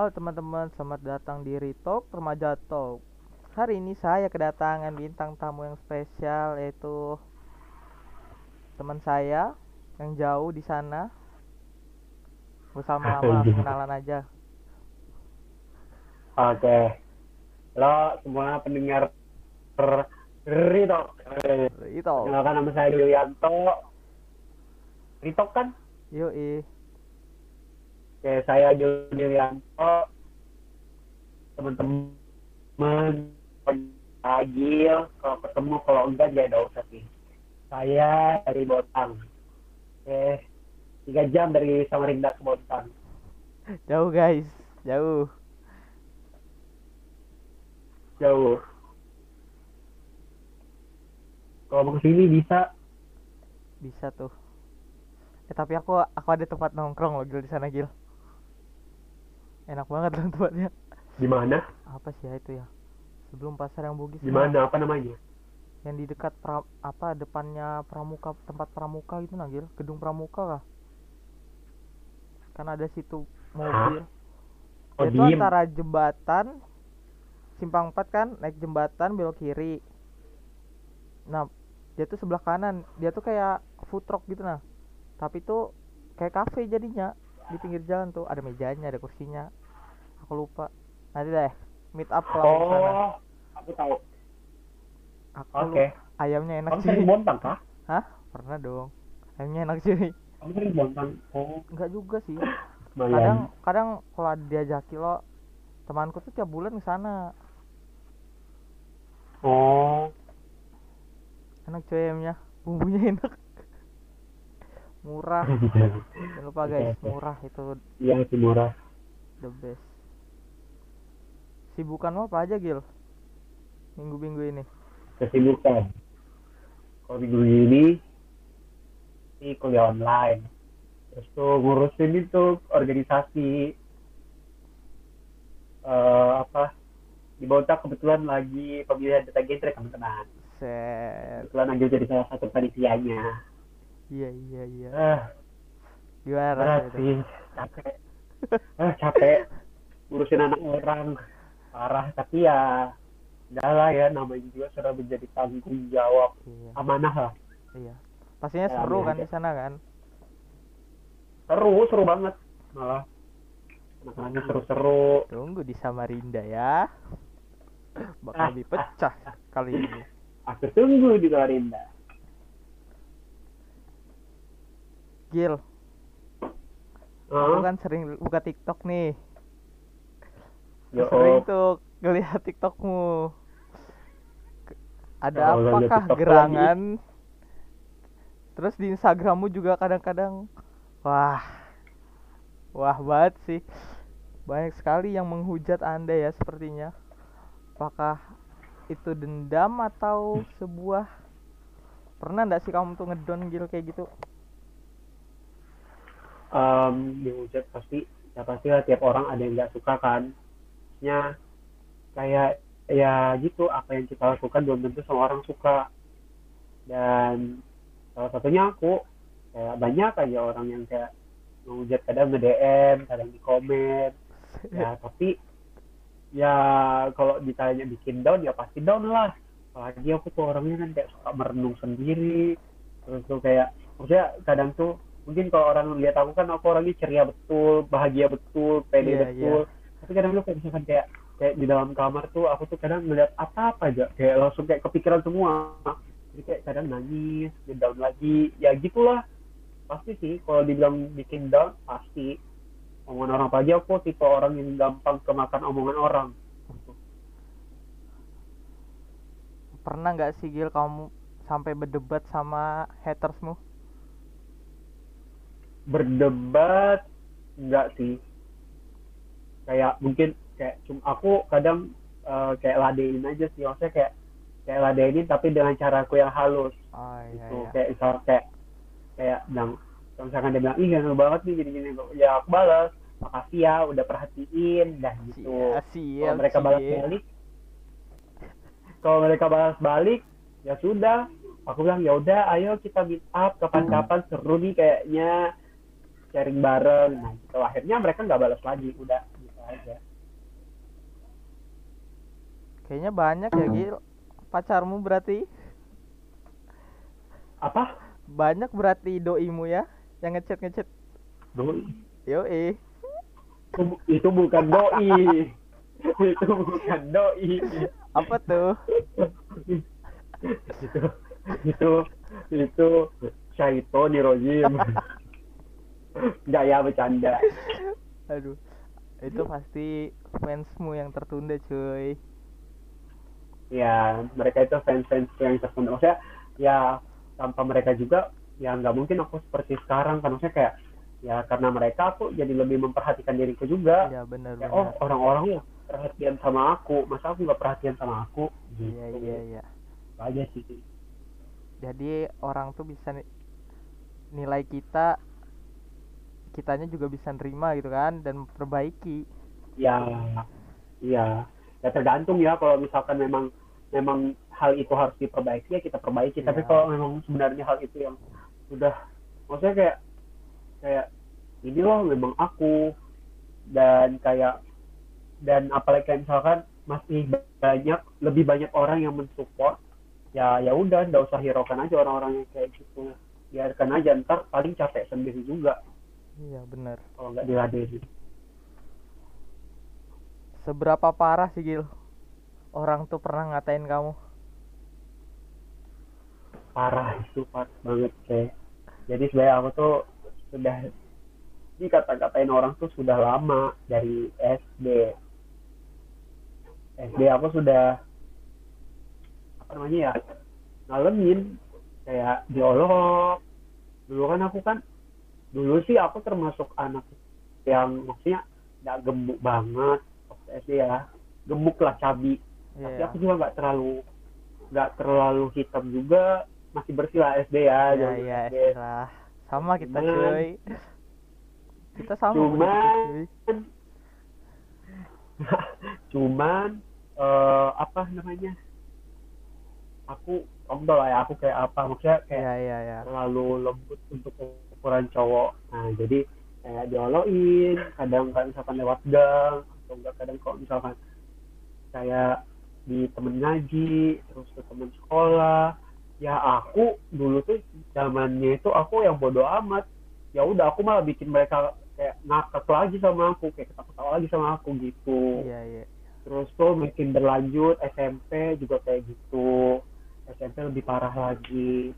Halo teman-teman, selamat datang di Ritok Remaja Talk. Hari ini saya kedatangan bintang tamu yang spesial yaitu teman saya yang jauh di sana. Bersama lama kenalan aja. Oke. Halo semua pendengar Ritok. Ritok. Kenalkan nama saya Yulianto. Ritok kan? Yoi. Oke, saya Yulianto. Teman-teman Agil, kalau ketemu kalau enggak dia ada usah sih. Saya dari Botang. Oke, tiga jam dari Samarinda ke Botang. Jauh guys, jauh. Jauh. Kalau mau ke sini bisa. Bisa tuh. Eh tapi aku aku ada tempat nongkrong loh Gil di sana Gil. Enak banget tempatnya. Di mana? Apa sih ya itu ya? Sebelum pasar yang Bugis. Di mana? Apa namanya? Yang di dekat pra, apa depannya Pramuka tempat Pramuka gitu nah Gil, gedung Pramuka kah? Kan ada situ mobil. Oh, itu diem. antara jembatan simpang 4 kan naik jembatan belok kiri. Nah, dia tuh sebelah kanan, dia tuh kayak food truck gitu nah. Tapi tuh kayak cafe jadinya di pinggir jalan tuh ada mejanya, ada kursinya. Aku lupa. Nanti deh meet up kalau di sana. Oh, aku tahu. Aku Oke. lu- ayamnya enak Kamu sih. sering bontang kah? Hah? Pernah dong. Ayamnya enak sih. Kamu sering bontang? Oh, Enggak juga sih. Kadang kadang kalau diajaki lo temanku tuh tiap bulan ke sana. Oh, Enak cuy ayamnya. Bumbunya enak. Murah. Jangan lupa guys, murah itu iya sih murah. the best. Sibukan lo apa aja, Gil? Minggu-minggu ini. Kesibukan. Kalau minggu ini, ini kuliah online. Terus tuh ngurusin itu organisasi eh apa di Botak kebetulan lagi pemilihan data gentry teman-teman. Set. Kebetulan Agil jadi salah satu panitianya. Iya, iya, iya. Ah, Gimana rasanya capek. Ah, capek ngurusin anak orang. Parah, tapi ya udah lah ya namanya juga sudah menjadi tanggung jawab Iya, amanah lah. iya. Pastinya Ya, seru kan aja. di sana kan? Seru, seru banget malah. Anak-anaknya seru-seru. Tunggu di Samarinda ya. Bakal dipecah kali ini. Aku tunggu di Samarinda. Gil, aku Oh, kan sering buka TikTok nih. Yo, Sering tuh ngelihat TikTokmu. Ada Kalau apakah TikTok gerangan? Terus di Instagrammu juga kadang-kadang wah. Wah banget sih. Banyak sekali yang menghujat Anda ya sepertinya. Apakah itu dendam atau sebuah Pernah nggak sih kamu tuh ngedon Gil kayak gitu? em, dihujat pasti ya pasti lah tiap orang ada yang nggak suka kan ya kayak ya gitu apa yang kita lakukan belum tentu semua orang suka. Dan salah satunya aku kayak banyak aja orang yang kayak menghujat kadang nge DM kadang di komen ya tapi ya kalau ditanya bikin down ya pasti down lah. Apalagi aku tuh orangnya kan kayak suka merenung sendiri. Terus tuh kayak maksudnya kadang tuh mungkin kalau orang lihat aku kan aku orangnya ceria betul bahagia betul pede Iya, betul tapi kadang lu kayak misalkan kayak kayak di dalam kamar tuh aku tuh kadang ngeliat apa apa aja. Kayak langsung kayak kepikiran semua. Jadi kayak kadang nangis down lagi. Ya gitulah. Pasti sih kalau dibilang bikin down pasti. Omongan orang aja aku tipe orang yang gampang kemakan omongan orang. Pernah nggak sih Gil kamu sampai berdebat sama hatersmu? berdebat? Enggak sih kayak mungkin kayak cuma aku kadang eh, kayak ladenin aja sih maksudnya kayak kayak ladenin tapi dengan caraku yang halus. Oh iya gitu iya. kayak misal kayak kayak bilang misalkan dia bilang ih gak banget nih gini gini ya aku balas. Makasih ya udah perhatiin dah gitu. Siap, siap, kalau mereka balas balik kalau mereka balas balik ya sudah. Aku bilang ya udah ayo kita meet up kapan-kapan seru nih kayaknya sharing bareng. Nah gitu. Akhirnya mereka nggak balas lagi udah aja. Kayaknya banyak ya Gil. Pacarmu berarti. Apa? Banyak berarti doimu ya yang ngechat ngechat doi? Yo eh itu, itu bukan doi. Itu bukan doi. Apa tuh? Itu itu itu syaiton rojim. Nggak ya bercanda. Aduh itu pasti fansmu yang tertunda cuy. Ya mereka itu fans fans yang tertunda. Maksudnya ya tanpa mereka juga ya nggak mungkin aku seperti sekarang. Kan maksudnya kayak ya karena mereka aku jadi lebih memperhatikan diriku juga. Iya benar ya, benar. oh orang-orang ya perhatian sama aku. Masa aku nggak perhatian sama aku? Gitu. Iya iya iya. Aja sih. Jadi orang tuh bisa ni- nilai kita kitanya juga bisa nerima gitu kan dan perbaiki. Ya iya ya tergantung ya kalau misalkan memang memang hal itu harus diperbaiki ya kita perbaiki. Tapi Iya. kalau memang sebenarnya hal itu yang sudah maksudnya kayak kayak ini loh memang aku dan kayak dan apalagi kayak misalkan masih banyak lebih banyak orang yang mensupport ya ya udah nggak usah hiraukan aja orang-orang yang kayak gitu. Biarkan aja ntar paling capek sendiri juga iya benar. Kalau nggak diladeni seberapa parah sih Gil? Orang tuh pernah ngatain kamu. Parah itu parah banget kayak. Jadi sebenarnya aku tuh sudah dikata-katain orang tuh sudah lama dari SD SD aku sudah apa namanya ya ngalamin. Kayak diolok dulu kan aku kan dulu sih aku termasuk anak yang maksudnya nggak gemuk banget waktu SD ya. Gemuk lah cabi. Tapi iya. aku juga nggak terlalu nggak terlalu hitam juga. Masih bersih lah SD ya iya zaman iya SD. istilah sama kita Cuman- cuy. Kita sama Cuman- cuy. cuman eh, apa namanya? Aku omdo lah ya aku kayak apa. Maksudnya kayak iya iya iya. terlalu lembut untuk ukuran cowok. Nah jadi kayak dioloin kadang kan misalkan lewat gang atau enggak kadang kalau misalkan kayak di temen ngaji terus ke temen sekolah. Ya aku dulu tuh zamannya itu aku yang bodoh amat. Ya udah aku malah bikin mereka kayak ngakak lagi sama aku kayak ketawa-ketawa lagi sama aku gitu. Iya iya. Terus tuh makin berlanjut SMP juga kayak gitu. SMP lebih parah lagi.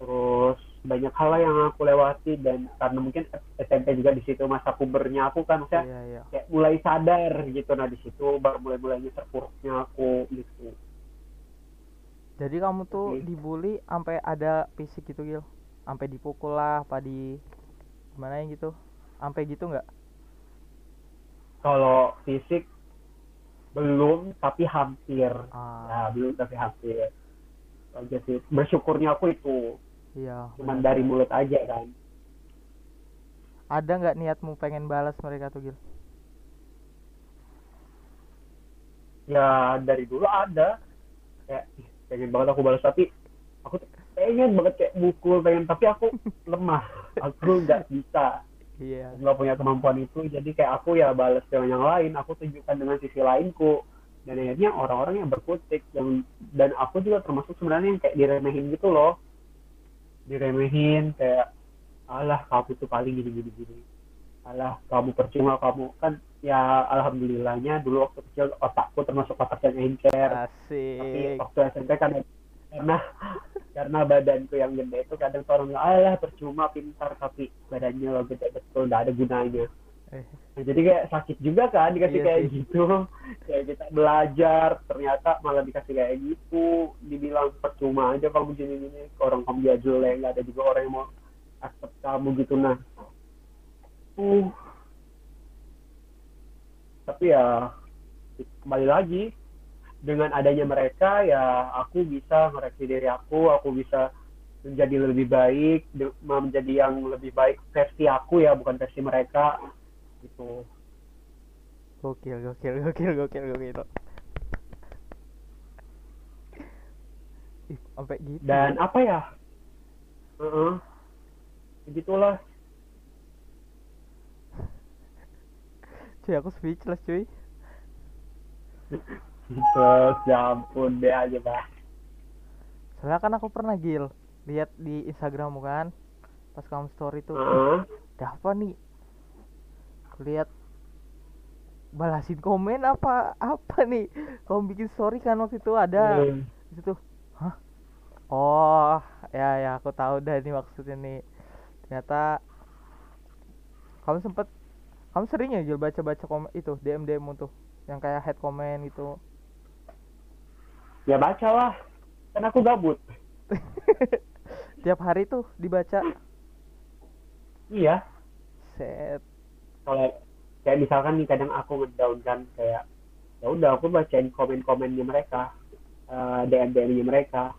Terus banyak hal yang aku lewati dan karena mungkin SMP juga di situ masa pubernya aku kan maksudnya iya iya. kayak mulai sadar gitu. Nah di situ baru mulai mulainya terpuruknya aku gitu. Jadi kamu tuh Oke. dibully sampai ada fisik gitu Gil? Sampai dipukul lah apa di gimana ya gitu? Sampai gitu nggak? Kalau fisik belum tapi hampir. Ah. Nah belum tapi hampir. Aja sih. Bersyukurnya aku itu iya cuman dari mulut aja kan. Ada nggak niatmu pengen balas mereka tuh Gil? Ya dari dulu ada. Kayak "Ih, pengen banget aku balas tapi aku pengen banget kayak mukul pengen tapi aku lemah. Aku nggak bisa. Iya. Nggak punya kemampuan itu jadi kayak aku ya balas dengan yang lain. Aku tunjukkan dengan sisi lainku. Dan akhirnya orang-orang yang berkutik yang dan aku juga termasuk sebenarnya yang kayak diremehin gitu loh diremehin kayak alah kamu tuh paling gini gini. Gini alah kamu percuma kamu kan ya alhamdulillahnya dulu waktu kecil otakku termasuk otak yang encer. Tapi waktu SMP kan karena karena badanku yang gede itu kadang orang alah percuma pintar tapi badannya lo gede betul nggak ada gunanya Nah, jadi kayak sakit juga kan dikasih Iya kayak sih. gitu. Kayak kita belajar ternyata malah dikasih kayak gitu. Dibilang percuma aja kamu gini gini orang kamu dia jelek nggak ada juga orang yang mau accept kamu gitu. Nah uh tapi ya kembali lagi dengan adanya mereka ya aku bisa mereaksi diri aku aku bisa menjadi lebih baik menjadi yang lebih baik versi aku ya bukan versi mereka gitu. Gokil gokil gokil gokil gokil Ih, sampai gitu. Dan apa ya? Heeh. begitulah. Cuy aku speechless cuy. Terus ya ampun deh aja bah. soalnya kan aku pernah gil lihat di Instagrammu kan pas kamu story tuh. Heeh. ada apa nih lihat balasin komen apa apa nih? Kamu bikin story kan waktu itu ada. Di situ hah? Oh ya ya aku tahu dah ini maksudnya nih. Ternyata kamu sempet kamu sering ya Jul baca-baca komen itu DM DM tuh yang kayak head comment gitu. Ya baca lah. Kan aku gabut. tiap hari tuh dibaca. Iya. set Kalau kayak misalkan nih kadang aku ngedown kan kayak ya udah aku bacain komen-komennya mereka, eh, DM-DM-nya mereka.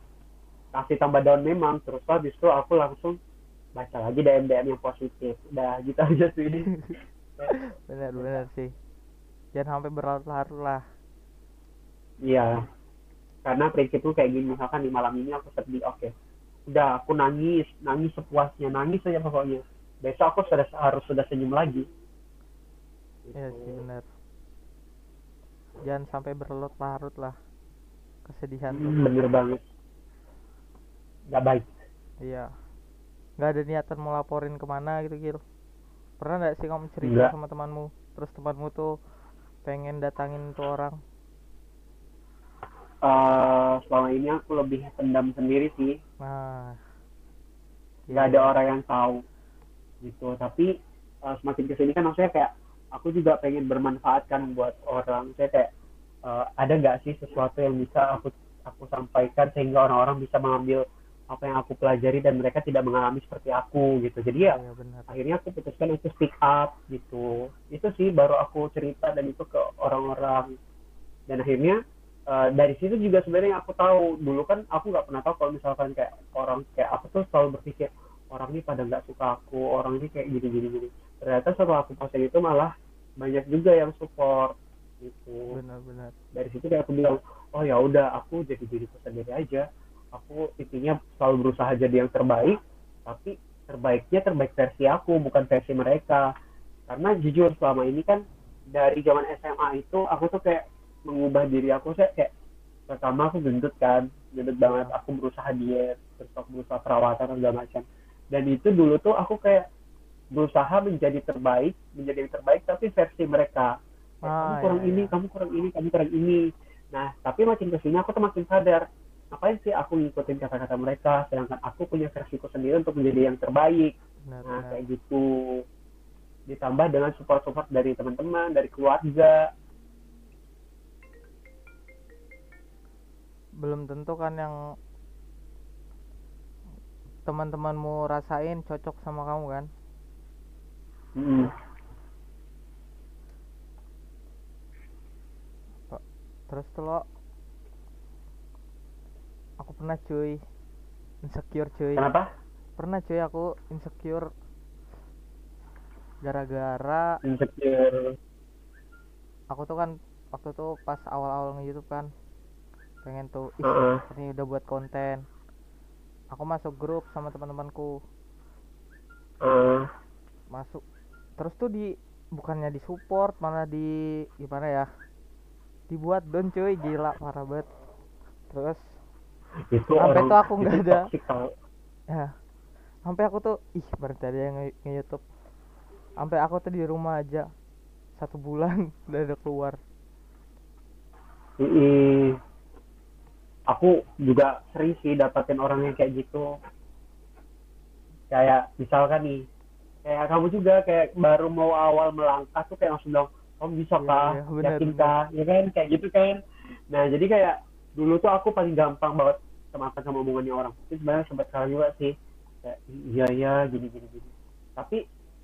Kasih tambah down memang, terus habis itu aku langsung baca lagi DM-DM yang positif. Udah gitu aja sih. bener bener sih jangan sampai berlarut-larut lah Iya. Karena prinsipku kayak gini, misalkan di malam ini aku sedih, oke. Udah, aku nangis, nangis sepuasnya, nangis aja pokoknya. Besok aku sudah harus sudah senyum lagi. Iya Gitu. sih bener jangan sampai berlarut-larut lah kesedihan Hmm, bener banget. Gak baik. iya nggak ada niatan mau laporin ke mana gitu Gil pernah nggak sih kamu cerita Nggak. sama temanmu terus temanmu tuh pengen datangin tuh orang Eh, selama ini aku lebih pendam sendiri sih. nah Gak iya, ada orang yang tahu. Gitu. Tapi eh, semakin ke sini kan maksudnya kayak aku juga pengen bermanfaat kan buat orang. Saya kayak eh, ada nggak sih sesuatu yang bisa aku aku sampaikan sehingga orang-orang bisa mengambil apa yang aku pelajari dan mereka tidak mengalami seperti aku gitu. Jadi ya iya benar. akhirnya aku putuskan untuk speak up gitu. Itu sih baru aku cerita dan itu ke orang-orang. Dan akhirnya eh, dari situ juga sebenarnya aku tahu. Dulu kan aku nggak pernah tahu kalau misalkan kayak orang kayak aku tuh selalu berpikir orang ini pada nggak suka aku orang ini kayak gini gini gini ternyata setelah aku posting itu malah banyak juga yang support gitu. Benar benar dari situ kayak aku bilang oh ya udah aku jadi diriku sendiri aja. Aku intinya selalu berusaha jadi yang terbaik tapi terbaiknya terbaik versi aku bukan versi mereka. Karena jujur selama ini kan dari zaman SMA itu aku tuh kayak mengubah diri aku saya kayak pertama aku gendut kan gendut banget aku berusaha diet terus aku berusaha perawatan dan segala macam. Dan itu dulu tuh aku kayak berusaha menjadi terbaik menjadi yang terbaik tapi versi mereka. Kamu Ah, kurang iya, ini iya. kamu kurang ini kamu kurang ini. Nah tapi makin ke sini aku tuh makin sadar ngapain sih aku ngikutin kata-kata mereka sedangkan aku punya versiku sendiri untuk menjadi yang terbaik. Benar nah benar. kayak gitu. Ditambah dengan support-support dari teman-teman dari keluarga. Belum tentu kan yang teman-temanmu rasain cocok sama kamu kan Terus lo aku pernah cuy insecure cuy. Kenapa? Pernah cuy aku insecure gara-gara insecure. Aku tuh kan waktu tuh pas awal-awal nge-youtube kan pengen tuh ih Heeh. ini udah buat konten. Aku masuk grup sama teman-temanku. Heeh. masuk terus tuh di bukannya di support malah di gimana ya dibuat don cuy gila parah banget terus itu Sampai tuh aku nggak ada. ya sampai aku tuh ih berarti ada yang nge- nge-youtube sampai aku tuh di rumah aja satu bulan udah ada keluar Mm-mm. aku juga sering sih dapatin orang yang kayak gitu kayak misalkan nih kayak kamu juga kayak baru mau awal melangkah tuh kayak langsung bilang kamu bisa Iya, kah iya, benar, yakin kah ya kan? Kayak gitu kan. Nah jadi kayak dulu tuh aku paling gampang banget sama apa sama omongannya orang. Itu sebenarnya sempat salah juga sih. Kayak iya ya gini gini gini. Tapi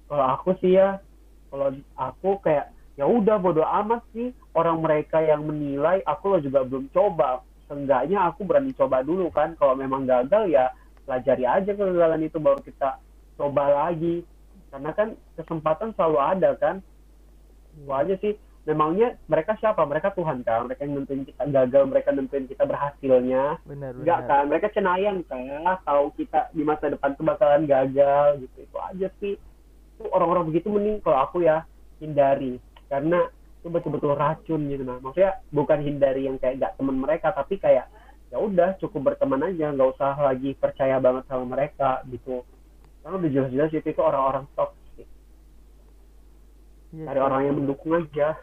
kalau aku sih ya kalau aku kayak ya udah bodo amat sih. Orang mereka yang menilai aku lo juga belum coba. Seenggaknya aku berani coba dulu kan. Kalau memang gagal ya pelajari aja kegagalan itu baru kita coba lagi karena kan kesempatan selalu ada kan? Itu aja sih. Memangnya mereka siapa? Mereka Tuhan kan? Mereka yang nentuin kita gagal mereka nentuin kita berhasilnya. Bener enggak bener kan? Mereka cenayang kan? Tahu kita di masa depan tuh bakalan gagal gitu. Itu aja sih. Itu orang-orang begitu mending kalau aku ya hindari. Karena itu betul-betul racun gitu nah. Maksudnya bukan hindari yang kayak gak teman mereka tapi kayak ya udah cukup berteman aja. Nggak usah lagi percaya banget sama mereka gitu karena udah jelas-jelas itu itu orang-orang toxic Iya, dari orang yang mendukung aja.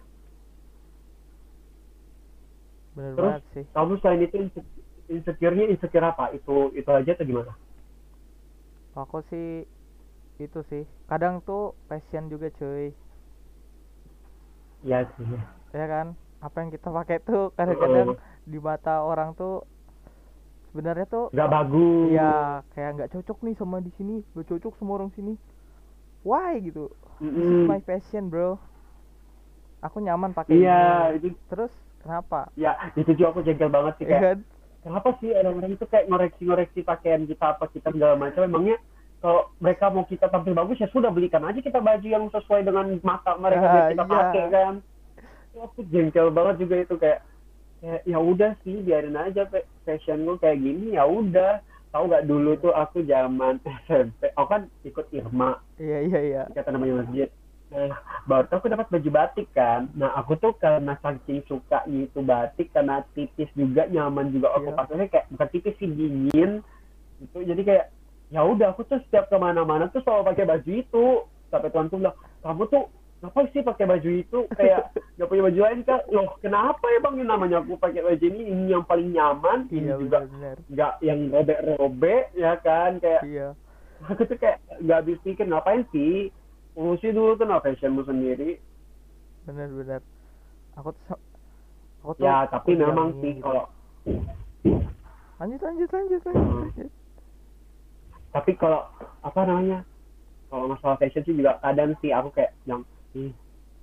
Bener Terus? banget sih. kamu selain itu inse- insecure-nya insecure apa? Itu itu aja atau gimana? Aku sih itu sih. Kadang tuh passion juga cuy. Iya sih. Ya kan? Apa yang kita pakai tuh kadang-kadang Heeh. di mata orang tuh sebenarnya tuh nggak bagus. Ya kayak nggak cocok nih sama di sini. Gak cocok sama orang sini. Why gitu? This is Mm-mm. my passion bro. Aku nyaman pakai iya ini. itu terus kenapa? Ya itu juga aku jengkel banget sih ya kayak kan? kenapa sih orang-orang itu kayak ngoreksi-ngoreksi pakaian kita apa kita segala macam? Emangnya kalau mereka mau kita tampil bagus ya sudah belikan aja kita baju yang sesuai dengan mata mereka Ah, biar kita iya. pakai kan? Aku jengkel banget juga itu kayak ya, ya udah sih biarin aja fa- fashion gue kayak gini ya udah. Tahu nggak dulu tuh aku zaman SMP aku kan ikut Irma. Iya iya iya. Kata namanya masjid nah, baru tuh aku dapat baju batik kan. Nah aku tuh karena saking suka itu batik karena tipis juga nyaman juga. Aku Iya. pakainya kayak bukan tipis sih dingin. Itu jadi kayak ya udah aku tuh setiap ke mana-mana tuh selalu pakai baju itu. Sampai tuanku bilang kamu tuh ngapain sih pakai baju itu? Kayak nggak punya baju lain kak. Loh kenapa ya bang ini namanya aku pakai baju ini? Ini yang paling nyaman. Ini iya juga nggak yang robek-robek ya kan? Kayak iya. aku tuh kayak nggak habis pikir ngapain sih? Ngurusi dulu tuh no fashionmu sendiri. Benar-benar. Aku tuh aku tuh ya tapi memang sih gitu. kalau lanjut lanjut lanjut lanjut, Hmm. lanjut. tapi kalau apa namanya kalau masalah fashion sih juga kadang sih aku kayak yang ih,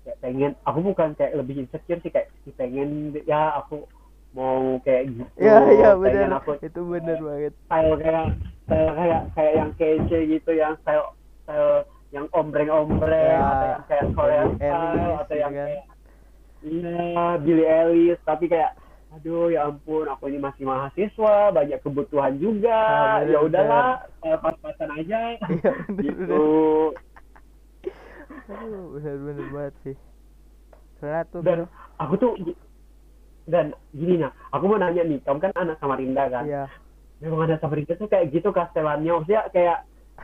kayak pengen aku bukan kayak lebih insecure sih kayak pengen ya aku mau kayak gitu. Iya iya pengen benar aku itu benar banget. style kayak style kayak kayak yang kece gitu yang style style yang ombreng-ombreng Ya, atau yang kayak Billie style Eilish atau gitu yang kan. kayak iya Billie Eilish tapi kayak aduh ya ampun aku ini masih mahasiswa banyak kebutuhan juga. Ah, bener, ya udahlah eh, pas-pasan aja. Iya benar gitu aduh benar banget sih. Soalnya tuh dan aku tuh dan gini nah aku mau nanya nih kamu kan anak Samarinda kan? Iya. Memang anak Samarinda tuh kayak gitu kastelannya. Maksudnya kayak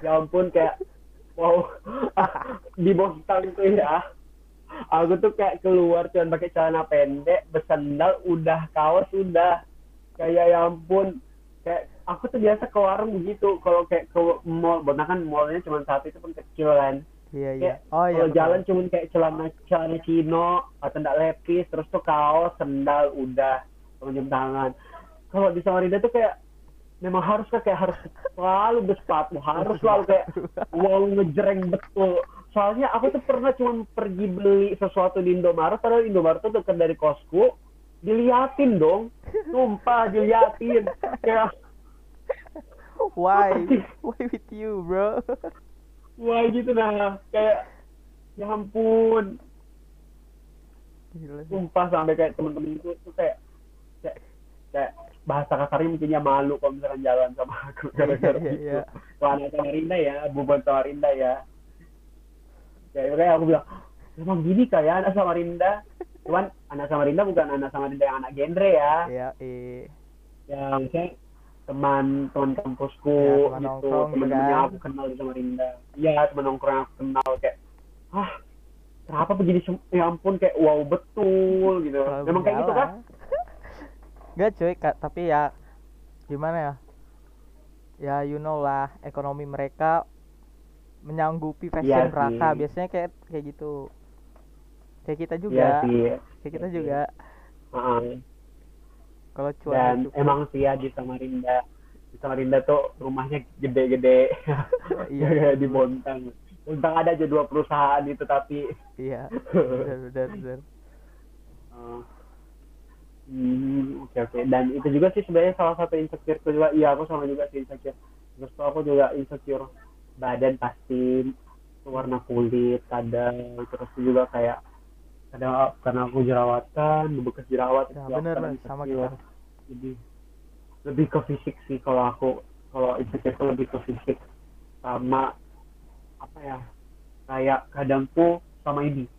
ya ampun kayak wow di Boston tuh ya. Aku tuh kayak keluar cuman pakai celana pendek bersandal udah kaos udah. Kayak ya ampun. Kayak aku tuh biasa ke warung begitu kalau kayak ke mall karena kan mallnya cuma satu itu pun kecil kan iya iya. Kayak oh iya kalau jalan cuma kayak celana celana chino atau enggak lepis terus tuh kaos sendal udah jam tangan. Kalau di Samarinda tuh kayak memang harus kayak harus selalu bersepatu harus selalu kayak wow ngejreng betul. Soalnya aku tuh pernah cuma pergi beli sesuatu di Indomaret padahal Indomaret tuh dekat dari kosku diliatin dong. Sumpah diliatin. Kayak why? Why with you bro wah gitu nah kayak ya ampun sumpah sampai kayak temen-temenku tuh kayak kayak, kayak bahasa kasarnya mungkinnya malu kalau misalkan jalan sama aku gara-gara Iya, gitu. iya. Wah anak Samarinda ya, bubon Samarinda ya. Kayak kayak aku bilang, memang gini kayak anak Samarinda. Cuman anak Samarinda bukan anak Samarinda yang anak genre ya. iya eh Yang saya teman teman kampusku Ya, teman gitu, teman-teman yang aku kenal di Samarinda. Iya, teman nongkrong aku kenal kayak, ah kenapa begini ya ampun kayak wow betul gitu. Kalau Memang kayak gitu kan? Enggak cuy, Kak, tapi ya gimana ya? Ya you know lah, ekonomi mereka menyanggupi fashion Iya mereka. sih. Biasanya kayak kayak gitu. Kayak kita Iya juga. sih. Kayak kita Iya juga. Heeh. Kalau cuan dan emang sih ya di Samarinda. Di Samarinda tuh rumahnya gede-gede. Iya. Kayak di Bontang. Bontang ada aja dua perusahaan itu tapi iya, benar benar benar. eh, hmm, oke oke. Dan itu juga sih sebenarnya salah satu insecure juga. Iya aku sama juga sih insecure. Terus tuh aku juga insecure badan pasti warna kulit kadang. Terus juga kayak kadang karena aku jerawatan bekas jerawat Ya, bener. Sama kita. Jadi lebih ke fisik sih kalau aku kalau insecure itu lebih ke fisik sama apa ya kayak kadang tuh sama ini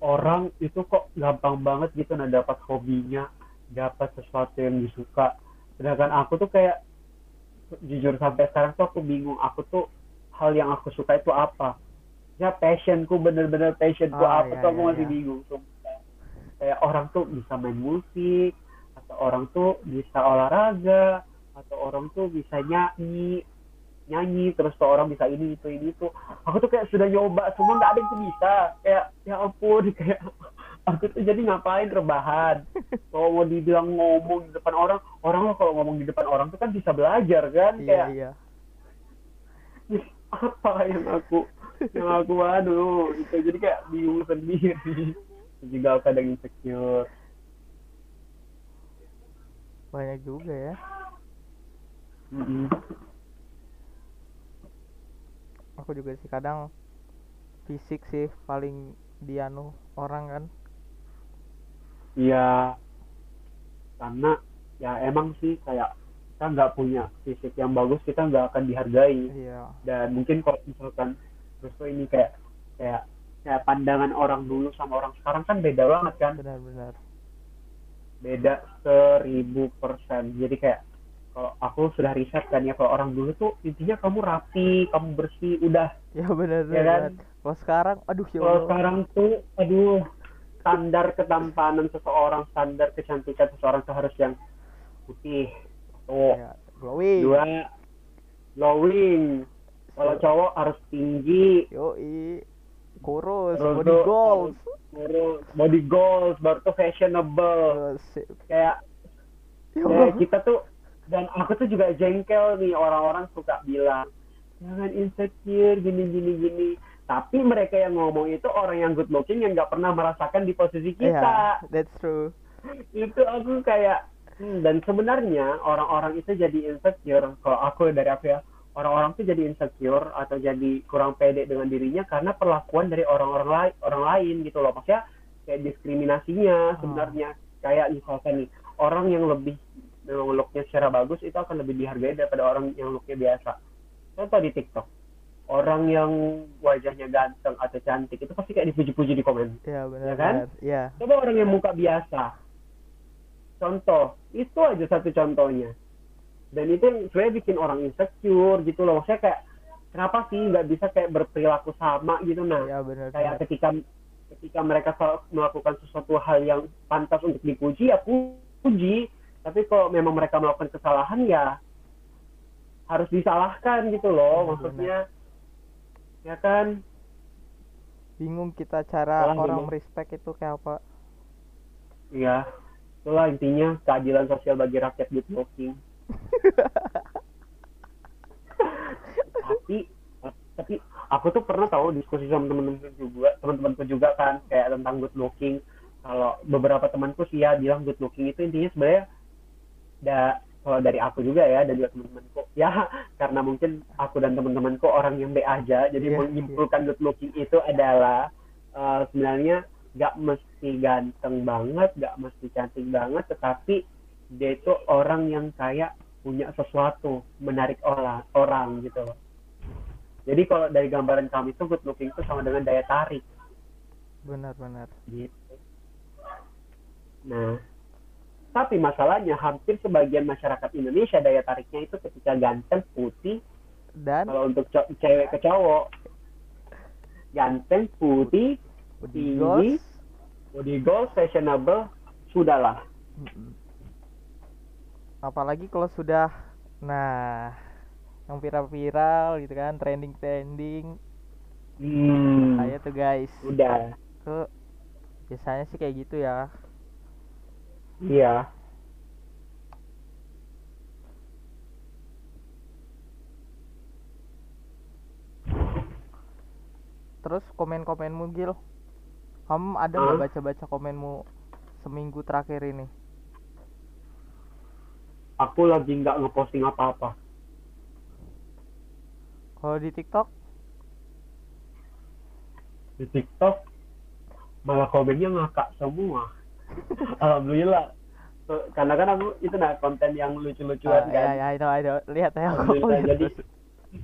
orang itu kok gampang banget gitu nah dapat hobinya dapat sesuatu yang disuka sedangkan aku tuh kayak jujur sampai sekarang tuh aku bingung aku tuh hal yang aku suka itu apa ya passionku bener-bener passionku Ah, apa iya, tuh aku iya, masih iya. bingung sumpah. kayak orang tuh bisa main musik orang tuh bisa olahraga atau orang tuh bisa nyanyi nyanyi terus tuh orang bisa ini itu ini itu. Aku tuh kayak sudah nyoba semua nggak ada yang tuh bisa. Kayak ya ampun kayak aku tuh jadi ngapain rebahan? Kalau mau dibilang ngomong di depan orang orang lo kalau ngomong di depan orang tuh kan bisa belajar kan? Iya kayak iya. Apa yang aku yang aku aduh itu jadi kayak bingung sendiri. Juga kadang insecure banyak juga ya. Mm-mm. aku juga sih kadang fisik sih paling dianu orang kan. Iya, karena ya emang sih kayak kita nggak punya fisik yang bagus kita nggak akan dihargai. Iya. Dan mungkin kalau misalkan terus tuh ini kayak kayak kayak pandangan orang dulu sama orang sekarang kan beda banget kan. Benar-benar beda seribu persen. Jadi kayak kalau aku sudah riset kan ya kalau orang dulu tuh intinya kamu rapi kamu bersih udah. Ya benar Ya kan? kalau sekarang aduh ya kalau sekarang tuh aduh standar ketampanan seseorang standar kecantikan seseorang tuh harus yang putih tuh ya glowing. Dua glowing. Kalau cowok harus tinggi. Yoi kurus Terus body goals harus body goals baru tuh fashionable. Sip. kayak Ya kayak kita tuh dan aku tuh juga jengkel nih orang-orang suka bilang jangan insecure gini gini gini. Tapi mereka yang ngomong itu orang yang good looking yang nggak pernah merasakan di posisi Iya, kita. that's true. Itu aku kayak hmm, dan sebenarnya orang-orang itu jadi insecure. Kalau aku dari aku ya orang-orang tuh jadi insecure atau jadi kurang pede dengan dirinya karena perlakuan dari orang-orang lain orang lain gitu loh. Maksudnya kayak diskriminasinya sebenarnya. Kayak misalkan nih orang yang lebih memang looknya secara bagus itu akan lebih dihargai daripada orang yang looknya biasa. Contoh di TikTok. Orang yang wajahnya ganteng atau cantik itu pasti kayak dipuji-puji di komen. Ya benar Ya kan? ya Coba orang yang muka biasa. Contoh, itu aja satu contohnya. Dan itu yang sebenarnya bikin orang insecure gitu loh. Maksudnya kayak, kenapa sih nggak bisa kayak berperilaku sama gitu nah. ya benar Kayak ketika ketika mereka melakukan sesuatu hal yang pantas untuk dipuji, ya pu- puji. Tapi kalau memang mereka melakukan kesalahan ya harus disalahkan gitu loh. Benar, Maksudnya, ya kan? bingung kita cara Salah, orang bingung. respect itu kayak apa Iya, itulah intinya keadilan sosial bagi rakyat good looking. Tapi tapi aku tuh pernah tahu diskusi sama temen-temen juga teman-temanku juga kan kayak tentang good looking. Kalau beberapa temanku sih ya bilang good looking itu intinya sebenarnya da kalau dari aku juga ya dan juga teman-temanku ya karena mungkin aku dan teman-temanku orang yang B aja jadi Iya, menyimpulkan good looking itu adalah eh, sebenarnya nggak mesti ganteng banget nggak mesti cantik banget tetapi dia itu orang yang kayak punya sesuatu menarik orang orang gitu. Loh jadi kalau dari gambaran kami itu good looking itu sama dengan daya tarik. Benar benar. Gitu. Nah tapi masalahnya hampir sebagian masyarakat Indonesia daya tariknya itu ketika ganteng putih. Dan? Kalau untuk cewek ke cowok. Ganteng putih body tinggi, goals? body goals fashionable sudahlah Mm-mm. Apalagi kalau sudah nah yang viral-viral gitu kan trending-trending. Hmm, ayo tuh guys. Udah. Ke biasanya sih kayak gitu ya. Iya. Terus komen-komenmu Gil? Kamu ada nggak Hah? baca-baca komenmu seminggu terakhir ini aku lagi nggak ngeposting apa-apa. Kalau di TikTok? Di TikTok malah komennya ngakak semua. Alhamdulillah. Karena kan aku itu nah konten yang lucu-lucuan ya kan. ya itu itu lihat ya aku jadi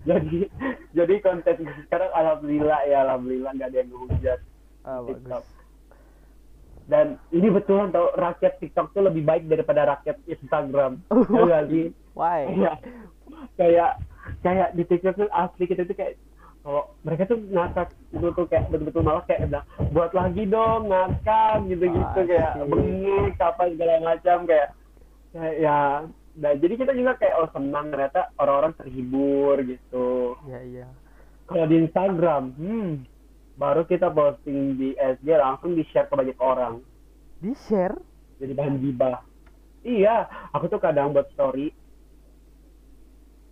jadi jadi konten sekarang alhamdulillah ya alhamdulillah nggak ada yang ngehujat ah, TikTok. bagus dan ini betulan tau rakyat TikTok tuh lebih baik daripada rakyat Instagram ya nggak sih Why? kayak kayak kayak di TikTok tuh asli kita tuh kayak kalau mereka tuh ngakak itu tuh kayak betul-betul malah kayak bilang buat lagi dong ngakak gitu-gitu Ah, kayak sih. bengek apa segala macam kayak kayak ya nah jadi kita juga kayak oh senang ternyata orang-orang terhibur gitu Iya iya. kalau di Instagram hmm baru kita posting di SG langsung di share ke banyak orang Di share? jadi bahan gibah iya aku tuh kadang buat story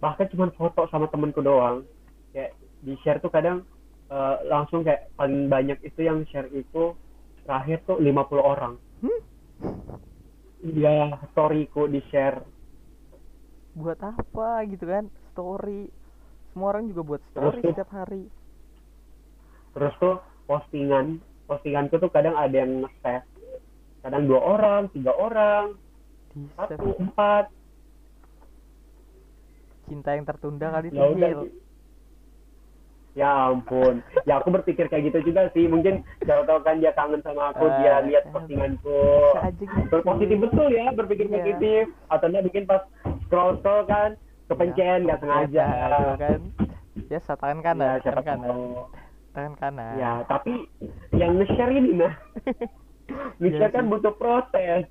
bahkan cuma foto sama temenku doang kayak di share tuh kadang eh, langsung kayak paling banyak itu yang share itu terakhir tuh 50 orang Hmm? iya storyku di share Buat apa gitu kan? Story. Semua orang juga buat story Terus setiap hari. Terus tuh postingan postinganku tuh kadang ada yang nge-save. Kadang dua orang tiga orang satu empat. Cinta yang tertunda kali ya udah ya ampun. Ya aku berpikir kayak gitu juga sih. Mungkin jauh tahu kan dia kangen sama aku dia Eh, lihat eh, postinganku. aja gitu. berpositif betul ya berpikir Iya. positif. Atau dia bikin pas scroll scroll kan kepencet nggak sengaja. Ya, kan. Ya, tangan kanan, ya siapa tangan kanan. Tangan kanan. ya tapi yang nge-share ini nah nge-share Iya kan butuh proses.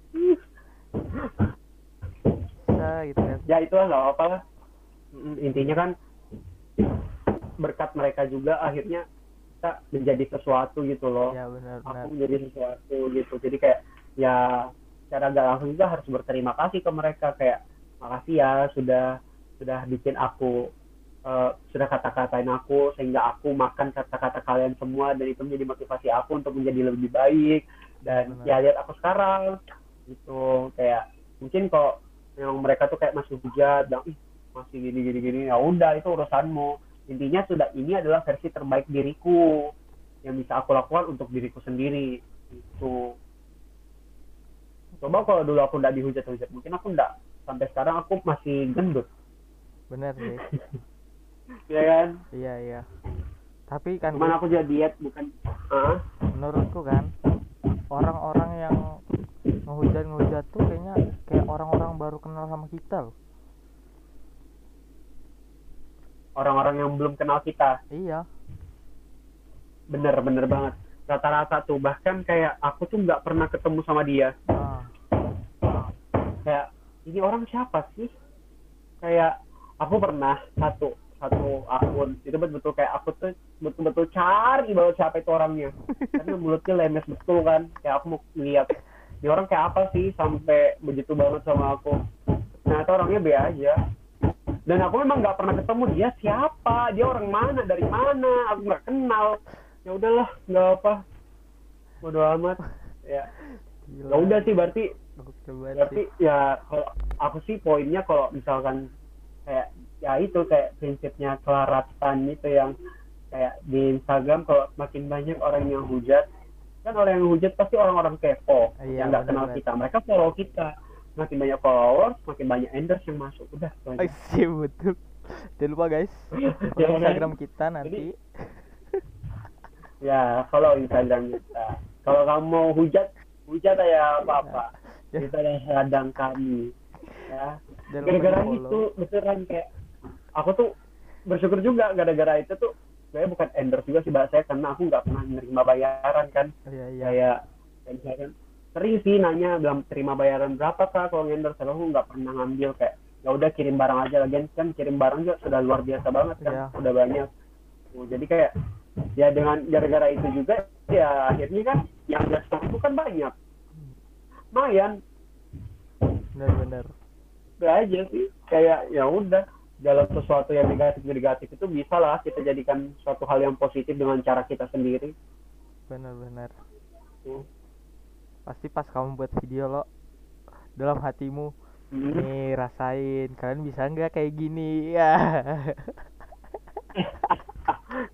Bisa gitu kan. ya itulah nggak apa lah. Intinya kan berkat mereka juga akhirnya kita menjadi sesuatu gitu loh. Ya benar benar. aku menjadi sesuatu gitu. Jadi kayak ya cara gak langsung juga harus berterima kasih ke mereka. Kayak makasih ya sudah sudah bikin aku eh, sudah kata-katain aku sehingga aku makan kata-kata kalian semua dan itu menjadi motivasi aku untuk menjadi lebih baik dan Benar. ya lihat aku sekarang. Gitu kayak mungkin kalau memang mereka tuh kayak masih hujat bilang ih masih gini gini gini. Ya udah itu urusanmu. Intinya sudah ini adalah versi terbaik diriku yang bisa aku lakukan untuk diriku sendiri. Itu coba kalau dulu aku nggak dihujat-hujat mungkin aku nggak sampai sekarang aku masih gendut. Benar sih. ya kan? Iya iya. Tapi kan cuman aku jadi diet bukan ah menurutku kan orang-orang yang ngehujat-ngehujat tuh kayaknya kayak orang-orang baru kenal sama kita loh. orang-orang yang belum kenal kita? Iya. bener bener banget. Rata-rata tuh. Bahkan kayak aku tuh nggak pernah ketemu sama dia. Ah, kayak ini orang siapa sih? Kayak aku pernah satu satu akun. Itu betul-betul kayak aku tuh betul-betul cari banget siapa itu orangnya. Karena mulutnya lemes betul kan. Kayak aku mau lihat ini orang kayak apa sih? Sampai begitu banget sama aku. Ternyata orangnya be aja. Dan aku memang nggak pernah ketemu dia siapa. Dia orang mana dari mana aku nggak kenal. Ya udahlah nggak apa. Bodo amat. Ya. Ya udah sih berarti berarti ya kalau aku sih poinnya kalau misalkan kayak ya itu kayak prinsipnya kelaratan itu yang kayak di Instagram kalau makin banyak orang yang hujat kan orang yang hujat pasti orang-orang kepo Iya, yang nggak kenal kita mereka follow kita makin banyak followers makin banyak endorse yang masuk udah. Oh, iya betul. Jangan lupa guys, follow? Instagram kita nanti. ya follow Instagram kita kalau kamu mau hujat hujat aja apa apa Ya. kita adalah ladang kami ya gara-gara itu beneran kayak aku tuh bersyukur juga gara-gara itu tuh saya bukan endorse juga sih bahasa saya karena aku nggak pernah menerima bayaran kan. Iya iya. kayak kayak misalkan sering sih nanya bilang terima bayaran berapa kak kalau endorse aku nggak pernah ngambil kayak ya udah kirim barang aja lagi. Kan kirim barang juga sudah luar biasa banget kan Iya. udah banyak. Tuh, jadi kayak ya dengan gara-gara itu juga ya akhirnya kan yang udah stok itu kan banyak. Lumayan. Benar-benar. udah aja sih kayak ya udah dalam sesuatu yang negatif negatif itu bisa lah kita jadikan suatu hal yang positif dengan cara kita sendiri Benar-benar. Tuh. Pasti pas kamu buat video lo dalam hatimu Hmm. nih rasain kalian bisa nggak kayak gini ya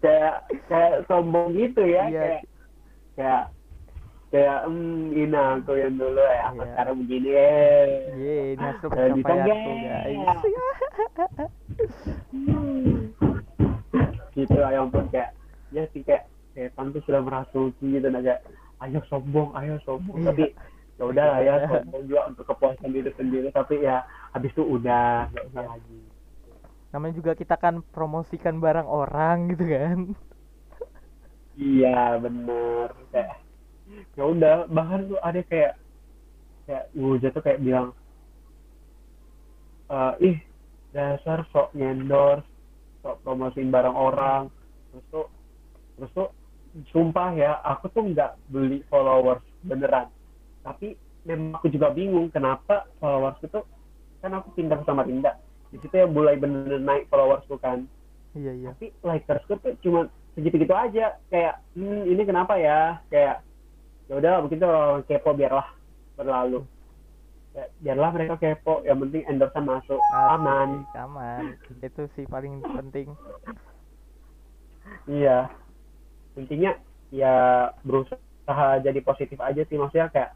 kayak kayak sombong gitu ya Iya. kayak kayak kayak hmm, ini aku yang dulu ya aku Iya. sekarang begini eh. Ye ini hasil Kalian bisa pencapaianku guys? Gitu ya ampun kayak ya sih kayak setan tuh sudah merasuki gitu nah kayak ayo sombong ayo sombong. Iya. tapi ya udah lah ya sombong juga untuk kepuasan diri sendiri tapi ya habis itu udah nggak usah lagi. Namanya juga kita kan promosikan barang orang gitu kan. Iya bener kayak ya udah bahkan tuh ada kayak kayak Wuja tuh kayak bilang eh ih dasar sok ngendorse sok promosiin barang orang. Terus tuh terus tuh sumpah ya aku tuh nggak beli followers beneran. Tapi memang aku juga bingung kenapa followers itu kan aku pindah sama Rinda. Di situ ya mulai bener naik followersku kan. Iya iya. Tapi likersku tuh cuma segitu-gitu aja. Kayak hmm, ini kenapa ya? Kayak ya udah begitu orang kepo biarlah berlalu. Ya, biarlah mereka kepo. Yang penting endorsean masuk. Aman. Asik, aman. Itu sih paling penting. Iya. Intinya ya berusaha jadi positif aja sih. Maksudnya kayak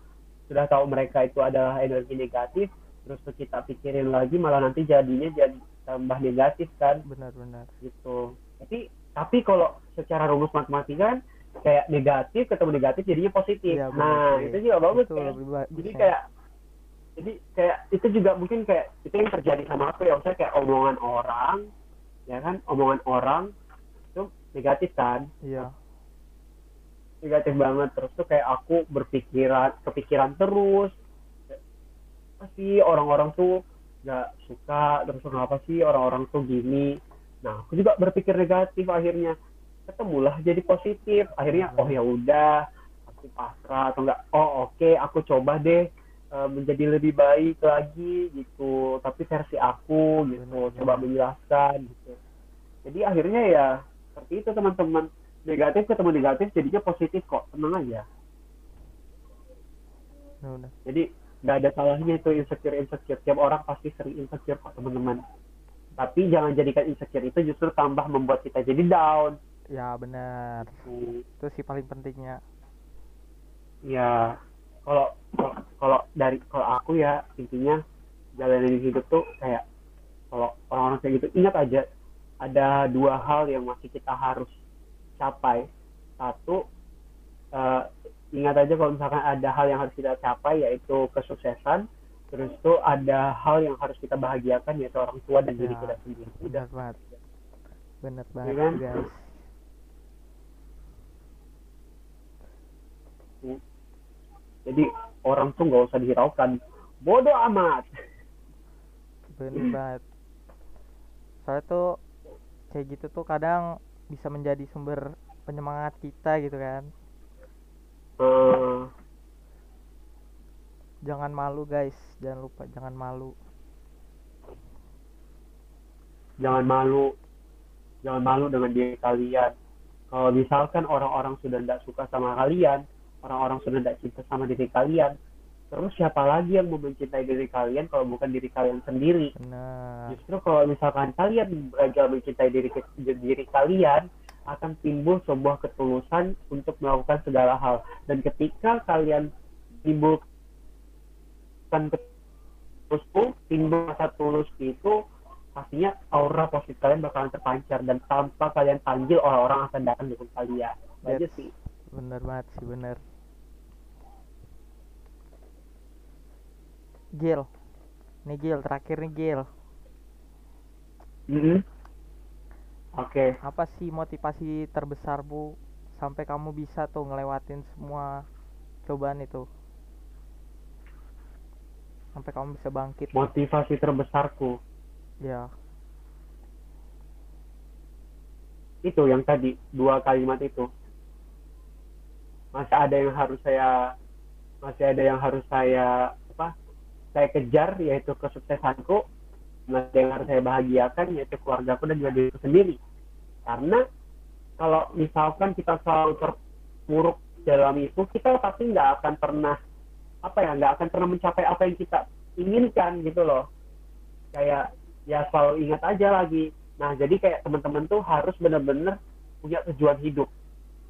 sudah tahu mereka itu adalah energi negatif terus tuh kita pikirin lagi malah nanti jadinya jadi tambah negatif kan. Benar-benar gitu. Tapi tapi kalau secara rumus matematika kan kayak negatif ketemu negatif jadinya positif. Iya, benar nah itu juga bagus itu bagus jadi ya. kayak jadi kayak itu juga mungkin kayak itu yang terjadi sama aku ya maksudnya kayak omongan orang ya kan? Omongan orang itu negatif kan? Iya. Negatif banget terus tuh kayak aku berpikiran kepikiran terus. Apa sih orang-orang tuh nggak suka terus kenapa sih orang-orang tuh gini? Nah aku juga berpikir negatif akhirnya ketemulah jadi positif. Akhirnya oh ya udah aku pasrah atau enggak. Oh oke aku coba deh eh, menjadi lebih baik lagi gitu. Tapi versi aku gitu Benar, coba menjelaskan gitu. Jadi akhirnya ya seperti itu teman-teman. Negatif ketemu negatif jadinya positif kok tenang aja. Benar jadi nggak ada salahnya itu insecure insecure tiap orang pasti sering insecure kok teman-teman. Tapi jangan jadikan insecure itu justru tambah membuat kita jadi down ya benar. Hmm, itu sih paling pentingnya. Ya kalau kalau- dari kalau aku ya intinya jalanin hidup tuh kayak kalau orang-orang kayak gitu ingat aja ada dua hal yang masih kita harus capai. Satu eh, ingat aja kalau misalkan ada hal yang harus kita capai yaitu kesuksesan. Terus tuh ada hal yang harus kita bahagiakan yaitu orang tua dan diri Ya. kita sendiri. Udah. benar banget. Benar banget kan? guys jadi orang tuh nggak usah dihiraukan. Bodoh amat. Benar banget. Soalnya tuh kayak gitu tuh kadang bisa menjadi sumber penyemangat kita gitu kan. Eh, jangan malu guys. Jangan lupa jangan malu. Jangan malu. Jangan malu dengan diri kalian. Kalau misalkan orang-orang sudah tidak suka sama kalian orang-orang sudah tidak cinta sama diri kalian. Terus siapa lagi yang mau mencintai diri kalian kalau bukan diri kalian sendiri? Benar. Justru kalau misalkan kalian gagal mencintai diri diri kalian akan timbul sebuah ketulusan untuk melakukan segala hal. Dan ketika kalian timbulkan ketulusan timbul rasa tulus itu pastinya aura positif kalian bakalan terpancar dan tanpa kalian panggil orang-orang akan datang dengan kalian. Aja sih. Bener banget sih bener Gil. Nih Gil terakhir nih Gil. Mm-mm. oke. Apa sih motivasi terbesarmu sampai kamu bisa tuh ngelewatin semua cobaan itu. Sampai kamu bisa bangkit. Motivasi terbesarku. Ya. Itu yang tadi dua kalimat itu. Masih ada yang harus saya masih ada yang harus saya saya kejar yaitu kesuksesanku ada yang harus saya bahagiakan yaitu keluargaku dan juga diriku sendiri karena kalau misalkan kita selalu terpuruk dalam itu kita pasti nggak akan pernah apa ya nggak akan pernah mencapai apa yang kita inginkan gitu loh kayak ya selalu ingat aja lagi Nah, jadi kayak teman-teman tuh harus benar-benar punya tujuan hidup.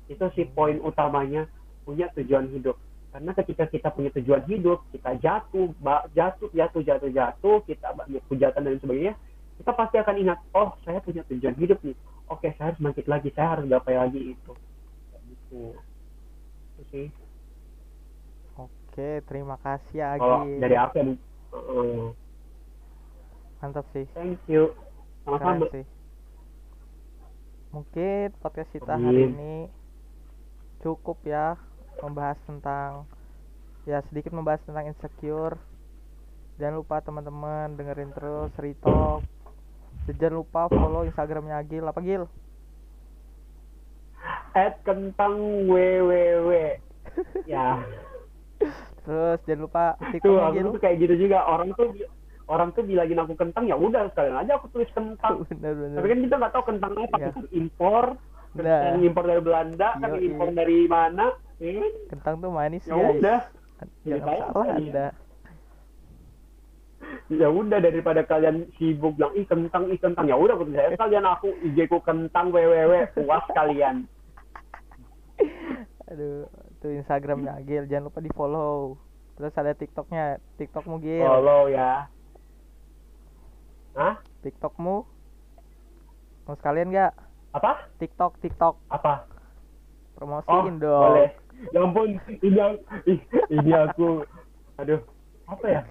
Itu sih poin utamanya, punya tujuan hidup. Karena ketika kita punya tujuan hidup, kita jatuh, jatuh, jatuh, jatuh, jatuh, kita banyak hujatan dan sebagainya, kita pasti akan ingat, oh saya punya tujuan hidup nih. Oke, saya harus bangkit lagi, saya harus gapai lagi itu. Kayak gitu. Itu sih. Oke, terima kasih kalau Agil. dari aku ya Mantap sih. thank you sama-sama. Mungkin podcast kita hari ini cukup ya membahas tentang ya sedikit membahas tentang insecure. Jangan lupa teman-teman dengerin terus Ritok. Jangan lupa follow Instagramnya Agil apa Gil? at kentang www ya Terus jangan lupa tuh aku Gil. tuh kayak gitu juga orang tuh orang tuh bilangin aku kentang ya udah sekalian aja aku tulis kentang Bener bener. tapi kan kita nggak tahu kentang apa Iya. kentang impor Nah. impor dari Belanda kan impor dari mana ya? Kentang tuh manis ya guys. udah Jangan Ya, salah iya. Anda. ya udah daripada kalian sibuk bilang ih kentang ih kentang ya udah saya kalian aku IG ku kentang www puas kalian Aduh, tuh Instagramnya Agil, jangan lupa di follow. Terus ada TikToknya, TikTokmu Gil, follow ya Hah? TikTokmu. Mau sekalian nggak? apa TikTok, TikTok, apa oh promosiin dong. boleh ya ampun ini aku, ini aku aduh apa ya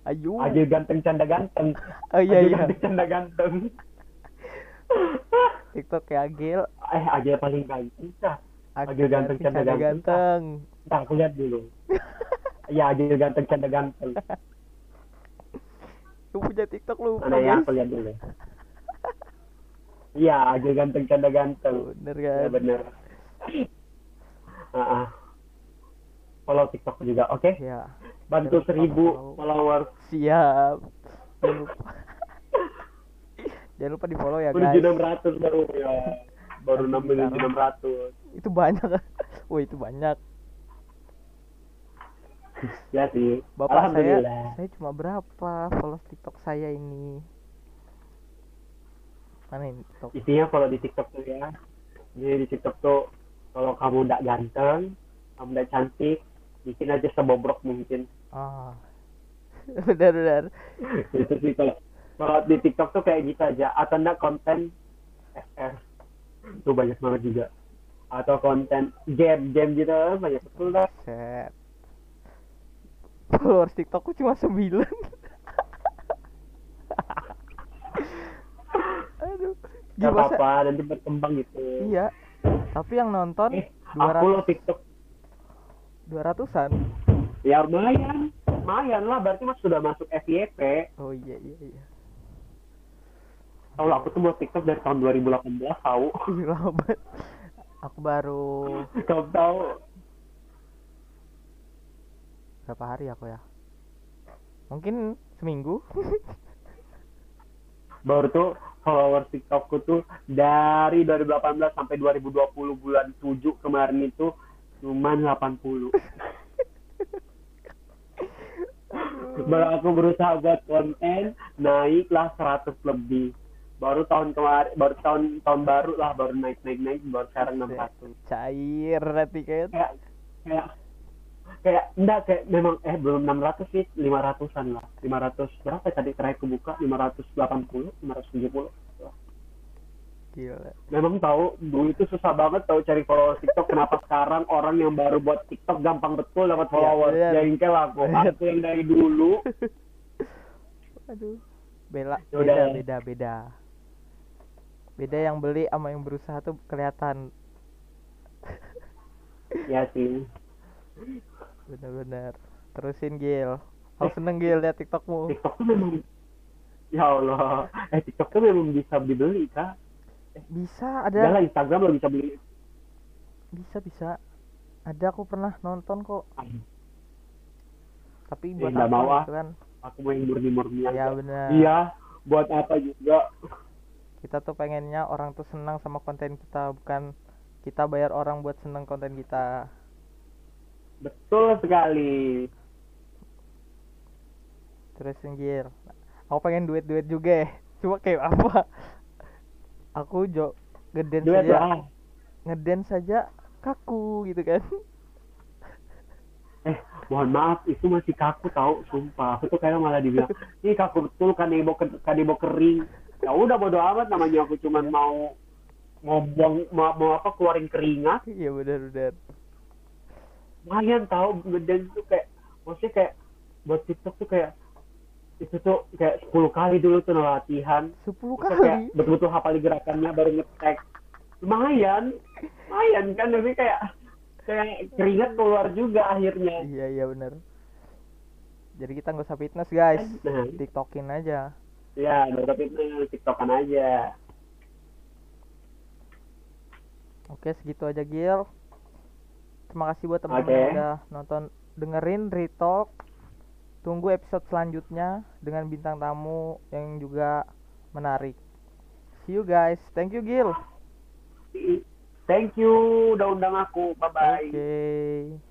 Ayo. Agil ganteng canda ganteng Oh iya iya. ganteng canda ganteng TikTok ya Agil. eh Agil paling ganteng Agil ganteng, canda ganteng. ganteng. Ntar aku lihat dulu ya Agil ganteng canda ganteng Lu punya TikTok lu, mana ya aku lihat dulu iya Agil ganteng canda ganteng Bener ya kan? bener Ah, ah. follow TikTok juga oke Ya. bantu lupa seribu follow. followers Siap. Jangan lupa. Jangan lupa di follow ya guys. enam ratus baru ya baru enam enam ratus Itu banyak. Wah, itu banyak. ya sih Bapak saya, alhamdulillah saya cuma berapa follow TikTok saya ini? Mana ini TikTok? intinya kalau di TikTok tuh ya jadi di TikTok tuh kalau kamu nggak ganteng kamu nggak cantik bikin aja sebobrok mungkin Ah, benar benar. itu sih kalau kalau di TikTok tuh kayak gitu aja atau enggak konten FR itu banyak banget juga atau konten game game gitu banyak betul dah Set. Followers TikTokku cuma 9 Aduh. Gimana? apa-apa nanti berkembang gitu Iya. Tapi yang nonton eh aku 200 lo TikTok 200-an. ya lumayan lumayan lah berarti mas sudah masuk FYP Oh iya iya iya. kalau aku tuh buat TikTok dari tahun 2018 tahu Ih, lama banget. Aku baru kamu tahu berapa hari aku ya? Mungkin seminggu. baru tuh followers TikTokku tuh dari 2018 sampai 2020 bulan 7 kemarin itu cuman 80 baru aku berusaha buat konten naiklah 100 lebih. Baru tahun kemarin baru tahun tahun baru lah baru naik naik naik baru sekarang 600 Cair nanti kayak kayak kayak enggak kayak memang eh belum 600 sih 500-an lah 500 berapa tadi terakhir kebuka 580 570 Gila. memang tahu dulu itu susah banget tahu cari followers TikTok kenapa sekarang orang yang baru buat TikTok gampang betul dapat followers Iya, bener. jengkel aku Bener. aku yang dari dulu Aduh. Bela Ya beda udah. beda beda. Beda yang beli sama yang berusaha tuh kelihatan ya sih bener-bener. Terusin Gil. Aku seneng Gil liat TikTokmu. TikTok tuh memang ya Allah eh TikTok tuh memang bisa dibeli kak Bisa Udah ada lah Instagram lo bisa beli bisa bisa. Ada aku pernah nonton kok. Tapi buat nggak apa mau ah. gitu kan? aku mau yang murni-murni Ya aja bener. iya buat apa juga Kita tuh pengennya orang tuh senang sama konten kita bukan kita bayar orang buat seneng konten kita. Betul sekali Terusin Gil. Aku pengen duet-duet juga. ya. Cuma kayak apa? Aku jo ngedance duet saja lah ngedance saja kaku gitu kan. eh mohon maaf itu masih kaku tahu sumpah aku tuh kayak malah dibilang ini kaku betul kanebo kanebo kering ya udah bodo amat namanya aku cuman mau mau buang mau, mau apa keluarin keringat Iya benar benar. Lumayan tahu ngedance tuh kayak maksudnya kayak buat TikTok tuh kayak itu tuh kayak 10 kali dulu tuh latihan. 10 Terus kayak kali? betul-betul hafal gerakannya baru ngetek. Lumayan lumayan kan tapi kayak kayak keringat keluar juga akhirnya. Iya iya bener. Jadi kita nggak usah fitness guys. Nah. Tiktokin aja. Ya udah tapi itu tiktokan aja. Oke segitu aja Gil terima kasih buat teman-teman yang Oke. udah nonton. Dengerin Retalk tunggu episode selanjutnya dengan bintang tamu yang juga menarik. See you guys. Thank you Gil. Thank you. Udah undang aku. Bye bye oke